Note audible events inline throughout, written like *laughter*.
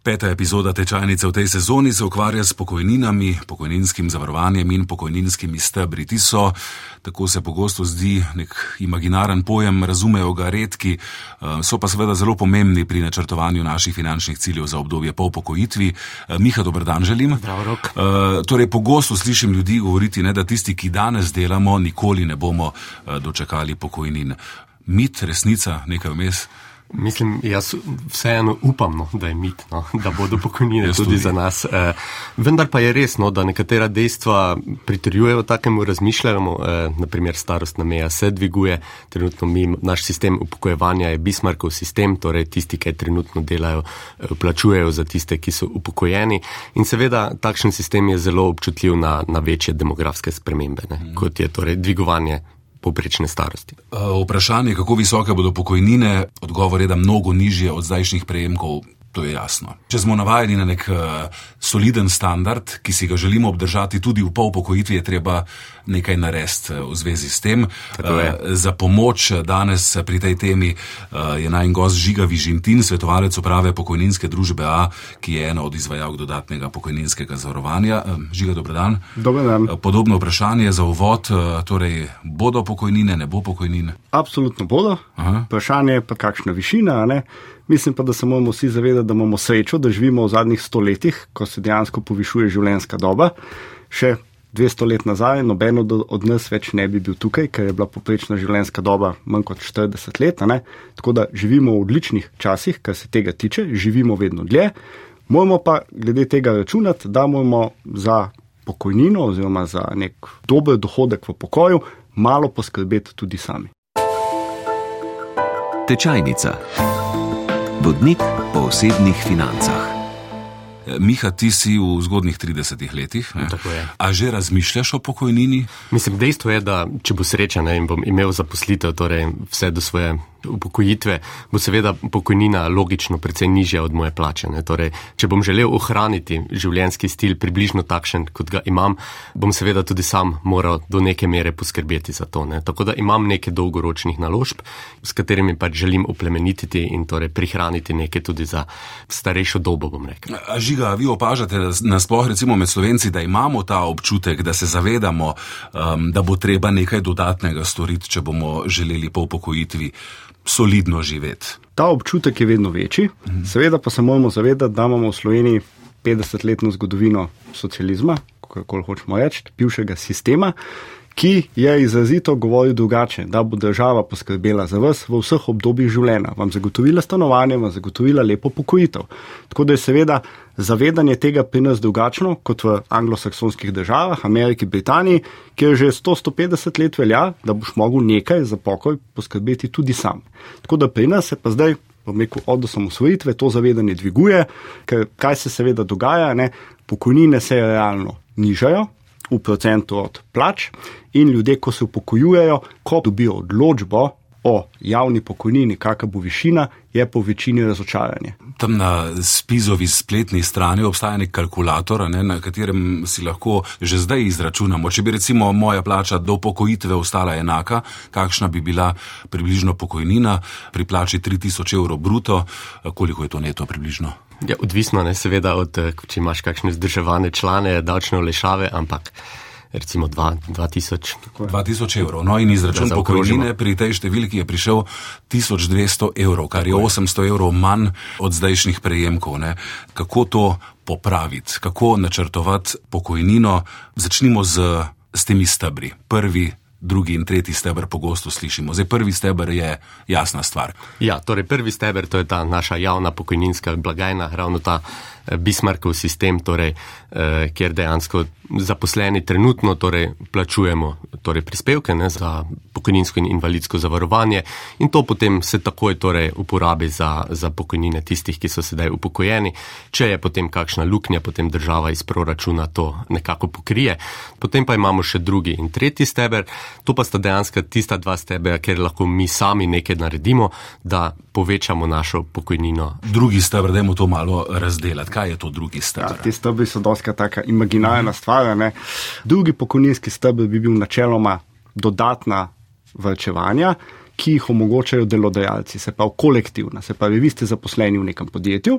Peta epizoda tečajnice v tej sezoni se ukvarja s pokojninami, pokojninskim zavarovanjem in pokojninskimi stebri. Ti so, tako se pogosto zdi, nek imaginaren pojem, razumejo ga redki, eh, so pa seveda zelo pomembni pri načrtovanju naših finančnih ciljev za obdobje po upokojitvi. Eh, Miha, dober dan želim. Prav rok. Uh, torej, pogosto slišim ljudi govoriti, ne, da tisti, ki danes delamo, nikoli ne bomo dočakali pokojnin. Mit, resnica, nekaj vmes. Mislim, jaz vseeno upam, no, da je mit, no, da bodo pokojnine *laughs* tudi, tudi za nas. Eh, vendar pa je res, no, da nekatera dejstva pritrjujejo takemu razmišljanju. Eh, naprimer, starostna meja se dviguje, trenutno mi, naš sistem upokojevanja je Bismarckov sistem, torej tisti, ki trenutno delajo, eh, plačujejo za tiste, ki so upokojeni. In seveda, takšen sistem je zelo občutljiv na, na večje demografske spremembe, ne, mm. kot je torej dvigovanje poprečne starosti. Eh, vprašanje, kako visoke bodo pokojnine, odgovor je, da mnogo nižje od zdajšnjih prejemkov. To je jasno. Če smo navajeni na nek uh, soliden standard, ki si ga želimo obdržati tudi v pol pokojitvi, je treba nekaj narediti uh, v zvezi s tem. Uh, za pomoč danes pri tej temi uh, je naj gost Žiga Vižintin, svetovalec uprave pokojninske družbe A, ki je ena od izvajalk dodatnega pokojninskega zavarovanja. Uh, Žiga, dober dan. Dobar dan. Uh, podobno vprašanje za uvod, uh, torej bodo pokojnine, ne bo pokojnine? Absolutno bodo. Aha. Vprašanje je pa kakšna višina, ne? Mislim pa, da se moramo vsi zavedati, da imamo srečo, da živimo v zadnjih stoletjih, ko se dejansko povišuje življenjska doba. Še 200 let nazaj noben od nas več ne bi bil tukaj, ker je bila poprečna življenjska doba manj kot 40 let. Ne? Tako da živimo v odličnih časih, kar se tega tiče, živimo vedno dlje. Moramo pa glede tega računati, da moramo za pokojnino oziroma za nek dober dohodek v pokoju malo poskrbeti tudi sami. Tečajnica. Vodnik po osebnih financah. Miha, ti si v zgodnih 30 letih. A že razmišljaš o pokojnini? Mislim, dejstvo je, da če bo sreča ne, in bom imel zaposlitev, torej vse do svoje upokojitve, bo seveda pokojnina logično precej nižja od moje plače. Torej, če bom želel ohraniti življenjski stil približno takšen, kot ga imam, bom seveda tudi sam moral do neke mere poskrbeti za to. Ne? Tako da imam nekaj dolgoročnih naložb, s katerimi pač želim oplemenititi in torej prihraniti nekaj tudi za starejšo dobo, bom rekel. A žiga, vi opažate nasploh recimo med slovenci, da imamo ta občutek, da se zavedamo, um, da bo treba nekaj dodatnega storiti, če bomo želeli po upokojitvi solidno živeti. Ta občutek je vedno večji, mhm. seveda pa se moramo zavedati, da imamo v Sloveniji 50-letno zgodovino socializma, kako hočemo reči, bivšega sistema, ki je izrazito govoril drugače, da bo država poskrbela za vas v vseh obdobjih življenja, vam zagotovila stanovanje, vam zagotovila lepo pokojitev. Tako da je seveda zavedanje tega pri nas drugačno kot v anglosaksonskih državah, Ameriki, Britaniji, kjer že 100-150 let velja, da boš mogel nekaj za pokoj poskrbeti tudi sam. Tako da pri nas se pa zdaj. Rekel, od osamosvojitve to zavedanje dviguje, ker kaj se seveda dogaja, ne? pokojnine se realno nižajo, v procentu od plač, in ljudje, ko se upokojujejo, ko dobijo odločbo o javni pokojnini, kakšna bo višina, je po večini razočaranje. Tam na spizovi spletni strani obstaja nek kalkulator, ne, na katerem si lahko že zdaj izračunamo. Če bi recimo moja plača do pokojitve ostala enaka, kakšna bi bila približno pokojnina pri plači 3000 evrov bruto, koliko je to neto približno? Ja, odvisno je seveda od, eh, če imaš kakšne zdržavane člane, davčne olešave, ampak recimo 2000. 2000 evrov. No in izračun pokojnine pri tej številki je prišel 1200 evrov, kar je 800 evrov manj od zdajšnjih prejemkov. Ne. Kako to popraviti, kako načrtovati pokojnino? Začnimo z, z temi stebri. Prvi drugi in tretji steber pogosto slišimo. Zdaj, prvi steber je jasna stvar. Ja, torej prvi steber to je ta naša javna pokojninska blagajna, ravno ta eh, Bismarckov sistem, torej, eh, kjer dejansko zaposleni trenutno torej, plačujemo torej, prispevke ne, za pokojninsko in invalidsko zavarovanje in to potem se takoj torej, uporabi za, za pokojnine tistih, ki so sedaj upokojeni. Če je potem kakšna luknja, potem država iz proračuna to nekako pokrije. Potem pa imamo še drugi in tretji steber. To pa sta dejansko tista dva stebra, ker lahko mi sami nekaj naredimo, da povečamo našo pokojnino. Drugi stebr, da je mu to malo razdeliti. Kaj je to drugi stebr? Ja, ti stebri so doska taka imaginarna stvar. Ne? Drugi pokojninski stebr bi bil načeloma dodatna vrčevanja, ki jih omogočajo delodajalci, se pravi kolektivna. Se pravi, vi ste zaposleni v nekem podjetju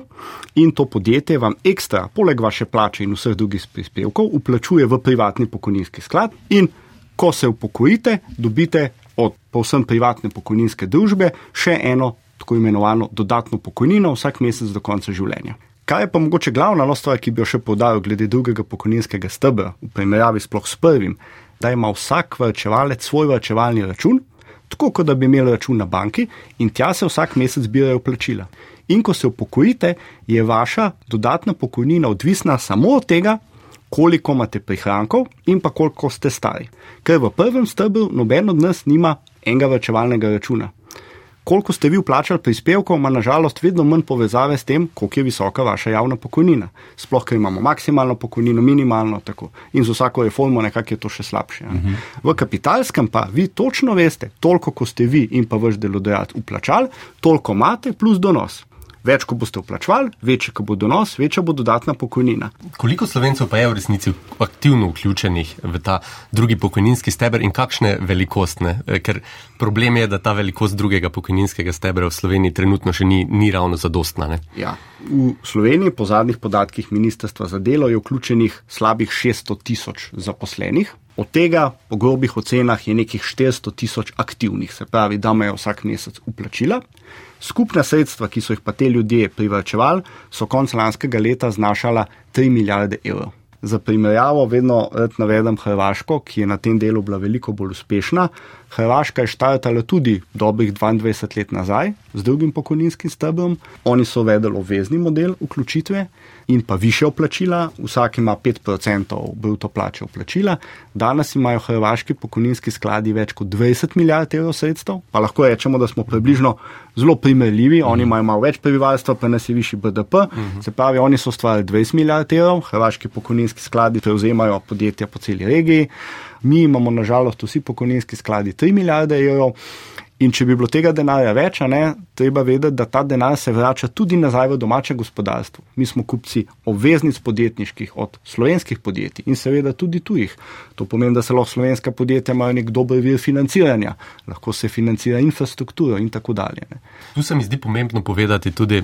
in to podjetje vam ekstra, poleg vaše plače in vseh drugih prispevkov, uplačuje v privatni pokojninski sklad in ko se upokojite, dobite od povsem privatne pokojninske družbe še eno tako imenovano dodatno pokojnino vsak mesec do konca življenja. Kaj je pa mogoče glavna no stvar, ki bi jo še podaril glede drugega pokojninskega stebra v primerjavi sploh s prvim, da ima vsak vrčevalec svoj vrčevalni račun, tako kot da bi imeli račun na banki in tja se vsak mesec zbirajo plačila. In ko se upokojite, je vaša dodatna pokojnina odvisna samo od tega, koliko imate prihrankov in pa koliko ste stari. Ker v prvem stebru noben od nas nima enega vrčevalnega računa koliko ste vi vplačali prispevkov, ima nažalost vedno manj povezave s tem, koliko je visoka vaša javna pokojnina. Sploh, ker imamo maksimalno pokojnino, minimalno tako. In z vsako reformo nekako je to še slabše. Uh -huh. V kapitalskem pa vi točno veste, toliko, ko ste vi in pa vaš delodajalec vplačali, toliko imate plus donos. Več, ko boste vplačvali, večji, ko bo donos, večja bo dodatna pokojnina. Koliko slovencev pa je v resnici aktivno vključenih v ta drugi pokojninski steber in kakšne velikostne? Eh, ker problem je, da ta velikost drugega pokojninskega stebra v Sloveniji trenutno še ni, ni ravno zadostna. Ja. V Sloveniji po zadnjih podatkih Ministrstva za delo je vključenih slabih 600 tisoč zaposlenih. Od tega, po grobih ocenah, je nekih 400 tisoč aktivnih, se pravi, da imajo vsak mesec uplačila. Skupna sredstva, ki so jih pa te ljudje privrčevali, so konec lanskega leta znašala 3 milijarde evrov. Za primerjavo vedno navedem Hrvaško, ki je na tem delu bila veliko bolj uspešna. Hrvaška je štartala tudi dobrih 22 let nazaj z drugim pokojninskim stebrom. Oni so uvedli obvezni model vključitve in pa više oplačila, vsak ima 5% bruto plače oplačila. Danes imajo hrvaški pokojninski skladi več kot 20 milijard evrov sredstev, pa lahko rečemo, da smo približno zelo primerljivi. Oni imajo malo več prebivalstva, pa nas je višji BDP. Se pravi, oni so ustvarili 20 milijard evrov, hrvaški pokojninski skladi prevzemajo podjetja po celi regiji. Mi imamo nažalost vsi pokojninski skladi 3 milijarde evrov. In če bi bilo tega denarja več, ne, treba vedeti, da ta denar se vrača tudi nazaj v domače gospodarstvo. Mi smo kupci obveznic podjetniških od slovenskih podjetij in seveda tudi tujih. To pomeni, da se lahko slovenska podjetja imajo nek dober vir financiranja, lahko se financira infrastrukturo in tako dalje. Ne. Tu se mi zdi pomembno povedati tudi,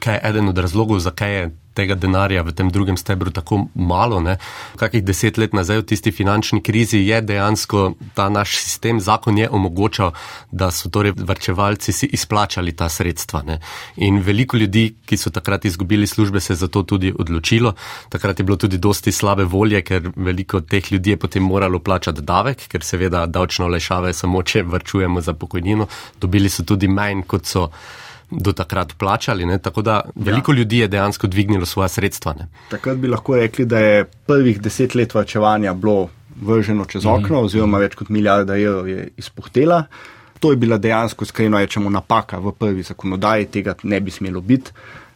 kaj je eden od razlogov, zakaj je tega denarja v tem drugem stebru tako malo. Ne? Kakih deset let nazaj v tisti finančni krizi je dejansko ta naš sistem, zakon je omogočal, da so torej vrčevalci si izplačali ta sredstva. Ne? In veliko ljudi, ki so takrat izgubili službe, se je za to tudi odločilo. Takrat je bilo tudi dosti slabe volje, ker veliko teh ljudi je potem moralo plačati davek, ker seveda davčno olajšave samo, če vrčujemo za pokojnino. Dobili so tudi manj, kot so do takrat plačali. Ne? Tako da veliko ja. ljudi je dejansko dvignilo svoje sredstva. Ne? Takrat bi lahko rekli, da je prvih deset let vrčevanja bilo vrženo čez mhm. okno, mm. oziroma več kot milijarda evrov je izpuhtela. To je bila dejansko, skrajno rečemo, napaka v prvi zakonodaji, tega ne bi smelo biti,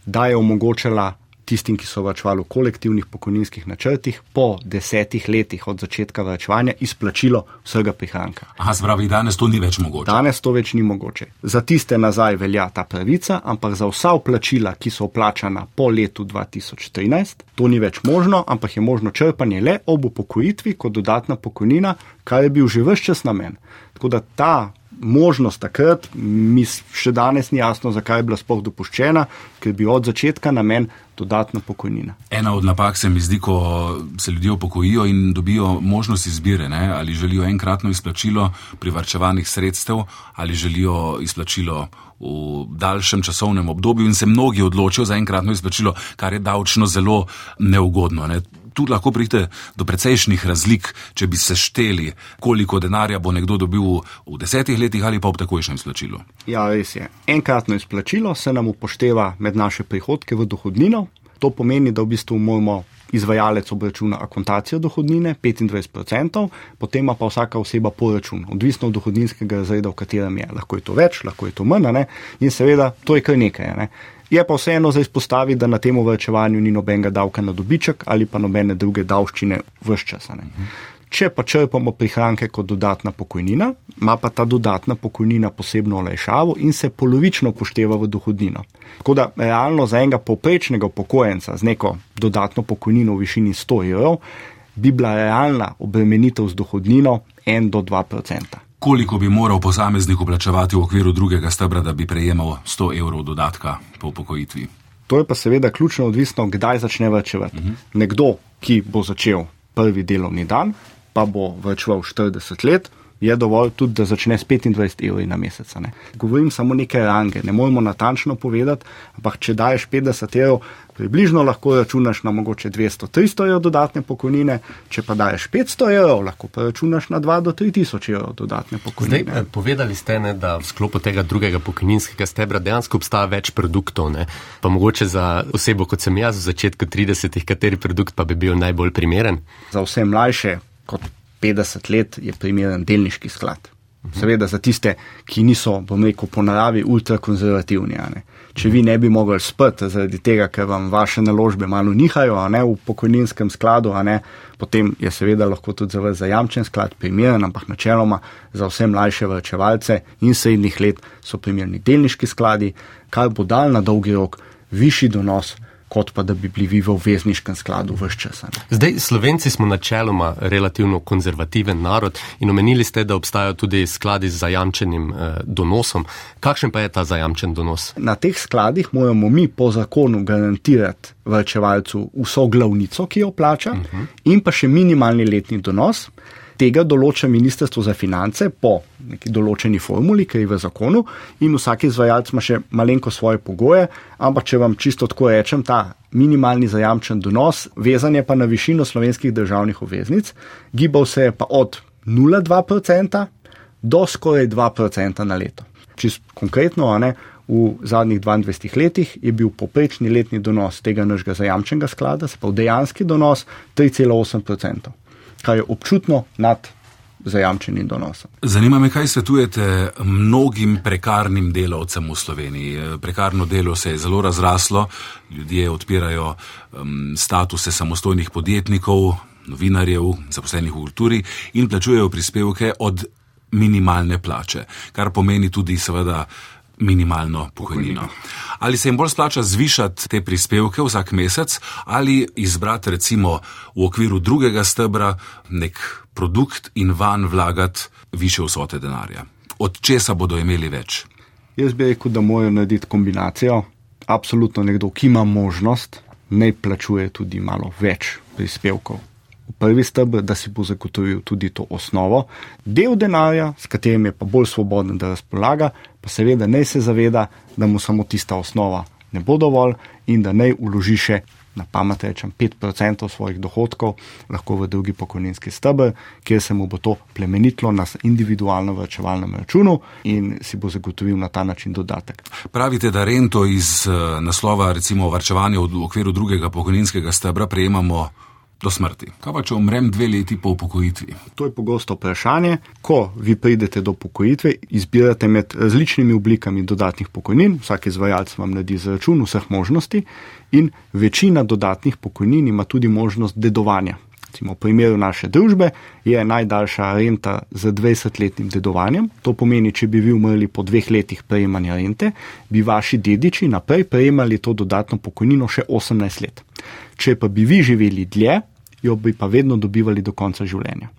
da je omogočala tistim, ki so vračevali v kolektivnih pokojninskih načrtih, po desetih letih od začetka vračevanja izplačilo vsega prihranka. Aha, spravi, danes to ni več mogoče. Danes to več ni mogoče. Za tiste nazaj velja ta pravica, ampak za vsa vplačila, ki so vplačana po letu 2013, to ni več možno, ampak je možno črpanje le ob upokojitvi kot dodatna pokojnina, kar je bil že vse čas namen. Tako da ta možnost takrat, mi še danes ni jasno, zakaj je bila sploh dopuščena, ker bi od začetka namen dodatna pokojnina. Ena od napak se mi zdi, ko se ljudje upokojijo in dobijo možnost izbire, ne? ali želijo enkratno izplačilo privrčevanih sredstev ali želijo izplačilo v daljšem časovnem obdobju in se mnogi odločijo za enkratno izplačilo, kar je davčno zelo neugodno. Ne? Tu lahko pride do precejšnjih razlik, če bi se šteli, koliko denarja bo nekdo dobil v desetih letih ali pa v takojšnjem izplačilu. Ja, res je. Enkratno izplačilo se nam upošteva med naše prihodke v dohodnino. To pomeni, da v bistvu moramo izvajalec obračuna akontacijo dohodnine 25%, potem pa vsaka oseba poračun, odvisno od dohodninskega razreda, v katerem je. Lahko je to več, lahko je to ne? in seveda to je kar nekaj. Ne? Je pa vseeno za izpostaviti, da na tem vrčevanju ni nobenega davka na dobiček ali pa nobene druge davščine vse čas. Če pa črpamo prihranke kot dodatna pokojnina, ima pa ta dodatna pokojnina posebno olajšavo in se polovično upošteva v dohodnino. Tako da realno za enega poprečnega upokojenca z neko dodatno pokojnino v višini 100 evrov bi bila realna obremenitev z dohodnino 1 do 2 odstotka koliko bi moral posameznik plačevati v okviru drugega stebra, da bi prejemal 100 evrov dodatka po upokojitvi. To je pa seveda ključno odvisno, kdaj začne vrčevati. Uh -huh. Nekdo, ki bo začel prvi delovni dan, pa bo vrčeval 40 let, je dovolj tudi, da začne s 25 evri na mesec. Ne. Govorim samo neke range, ne moremo natančno povedati, ampak če daješ 50 evrov, približno lahko računaš na mogoče 200-300 evrov dodatne pokojnine, če pa daješ 500 evrov, lahko pa računaš na 2 do 3 tisoč evrov dodatne pokojnine. Zdaj, povedali ste, ne, da v sklopu tega drugega pokojninskega stebra dejansko obstaja več produktov. Ne. Pa mogoče za osebo, kot sem jaz v začetku 30-ih, kateri produkt pa bi bil najbolj primeren? Za vse mlajše, kot 50 let je primeren delniški sklad. Seveda za tiste, ki niso, bom rekel, po naravi ultrakonzervativni. Če vi ne bi mogli spati zaradi tega, ker vam vaše naložbe malo nihajo ne, v pokojninskem skladu, ne, potem je seveda lahko tudi za vas zajamčen sklad primeren, ampak načeloma za vse mlajše vrčevalce in srednjih let so primerni delniški skladi, kar bo dal na dolgi rok višji donos kot pa da bi bili vi v obvezniškem skladu vse čas. Zdaj, Slovenci smo načeloma relativno konzervativen narod in omenili ste, da obstajajo tudi skladi z zajamčenim eh, donosom. Kakšen pa je ta zajamčen donos? Na teh skladih moramo mi po zakonu garantirati vrčevalcu vso glavnico, ki jo plača, uh mhm. -huh. in pa še minimalni letni donos. Tega določa Ministrstvo za finance po neki določeni formuli, ki je v zakonu, in vsak izvajalec ima še malenko svoje pogoje, ampak če vam čisto tako rečem, ta minimalni zajamčen donos, vezan je pa na višino slovenskih državnih obveznic, gibal se je pa od 0,2% do skoraj 2% na leto. Čist konkretno, ne, v zadnjih 22 letih je bil poprečni letni donos tega našega zajamčenega sklada, se pa dejanski donos 3,8% kar je občutno nad zajamčenim donosom. Zanima me, kaj svetujete mnogim prekarnim delavcem v Sloveniji. Prekarno delo se je zelo razraslo, ljudje odpirajo um, statuse samostojnih podjetnikov, novinarjev, zaposlenih v kulturi in plačujejo prispevke od minimalne plače, kar pomeni tudi seveda minimalno pokojnino. Ali se jim bolj splača zvišati te prispevke vsak mesec ali izbrati recimo v okviru drugega stebra nek produkt in van vlagati više vsote denarja? Od česa bodo imeli več? Jaz bi rekel, da morajo narediti kombinacijo. Absolutno nekdo, ki ima možnost, ne plačuje tudi malo več prispevkov prvi stebr, da si bo zagotovil tudi to osnovo, del denarja, s katerim je pa bolj svoboden, da razpolaga, pa seveda ne se zaveda, da mu samo tista osnova ne bo dovolj in da ne uloži še. Na pamet rečem 5% svojih dohodkov, lahko v drugi pokojninski stebr, kjer se mu bo to plemenitlo na individualno vrčevalnem računu in si bo zagotovil na ta način dodatek. Pravite, da rento iz uh, naslova recimo vrčevanja v okviru drugega pokojninskega stebra prejemamo do smrti. Kaj pa, če umrem dve leti po upokojitvi? To je pogosto vprašanje. Ko vi pridete do upokojitve, izbirate med različnimi oblikami dodatnih pokojnin, vsak izvajalec vam naredi za račun vseh možnosti, in večina dodatnih pokojnin ima tudi možnost dedovanja. Recimo, v primeru naše družbe je najdaljša renta z 20-letnim dedovanjem. To pomeni, če bi vi umrli po dveh letih prejemanja rente, bi vaši dediči naprej prejemali to dodatno pokojnino še 18 let. Če pa bi vi živeli dlje, jo bi pa vedno dobivali do konca življenja.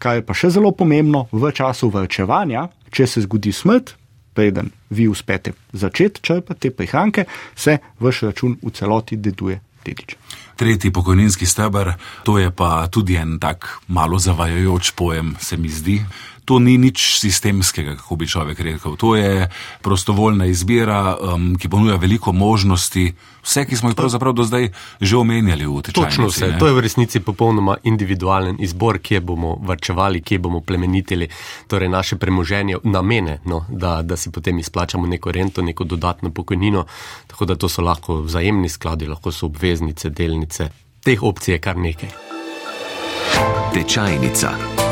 Kar je pa še zelo pomembno, v času vrčevanja, če se zgodi smrt, preden vi uspete začeti črpati te prihranke, se vaš račun v celoti deduje dedič. Tretji pokojninski stebr, to je pa tudi en tak malo zavajajoč pojem, se mi zdi to ni nič sistemskega, kako bi človek rekel. To je prostovoljna izbira, um, ki ponuja veliko možnosti, vse, ki smo jih pravzaprav do zdaj že omenjali v tečaju. Točno vse. Ne? To je v resnici popolnoma individualen izbor, kje bomo vrčevali, kje bomo plemenitili torej naše premoženje, namene, no, da, da si potem izplačamo neko rento, neko dodatno pokojnino. Tako da to so lahko vzajemni skladi, lahko so obveznice, delnice. Teh opcij je kar nekaj. Tečajnica.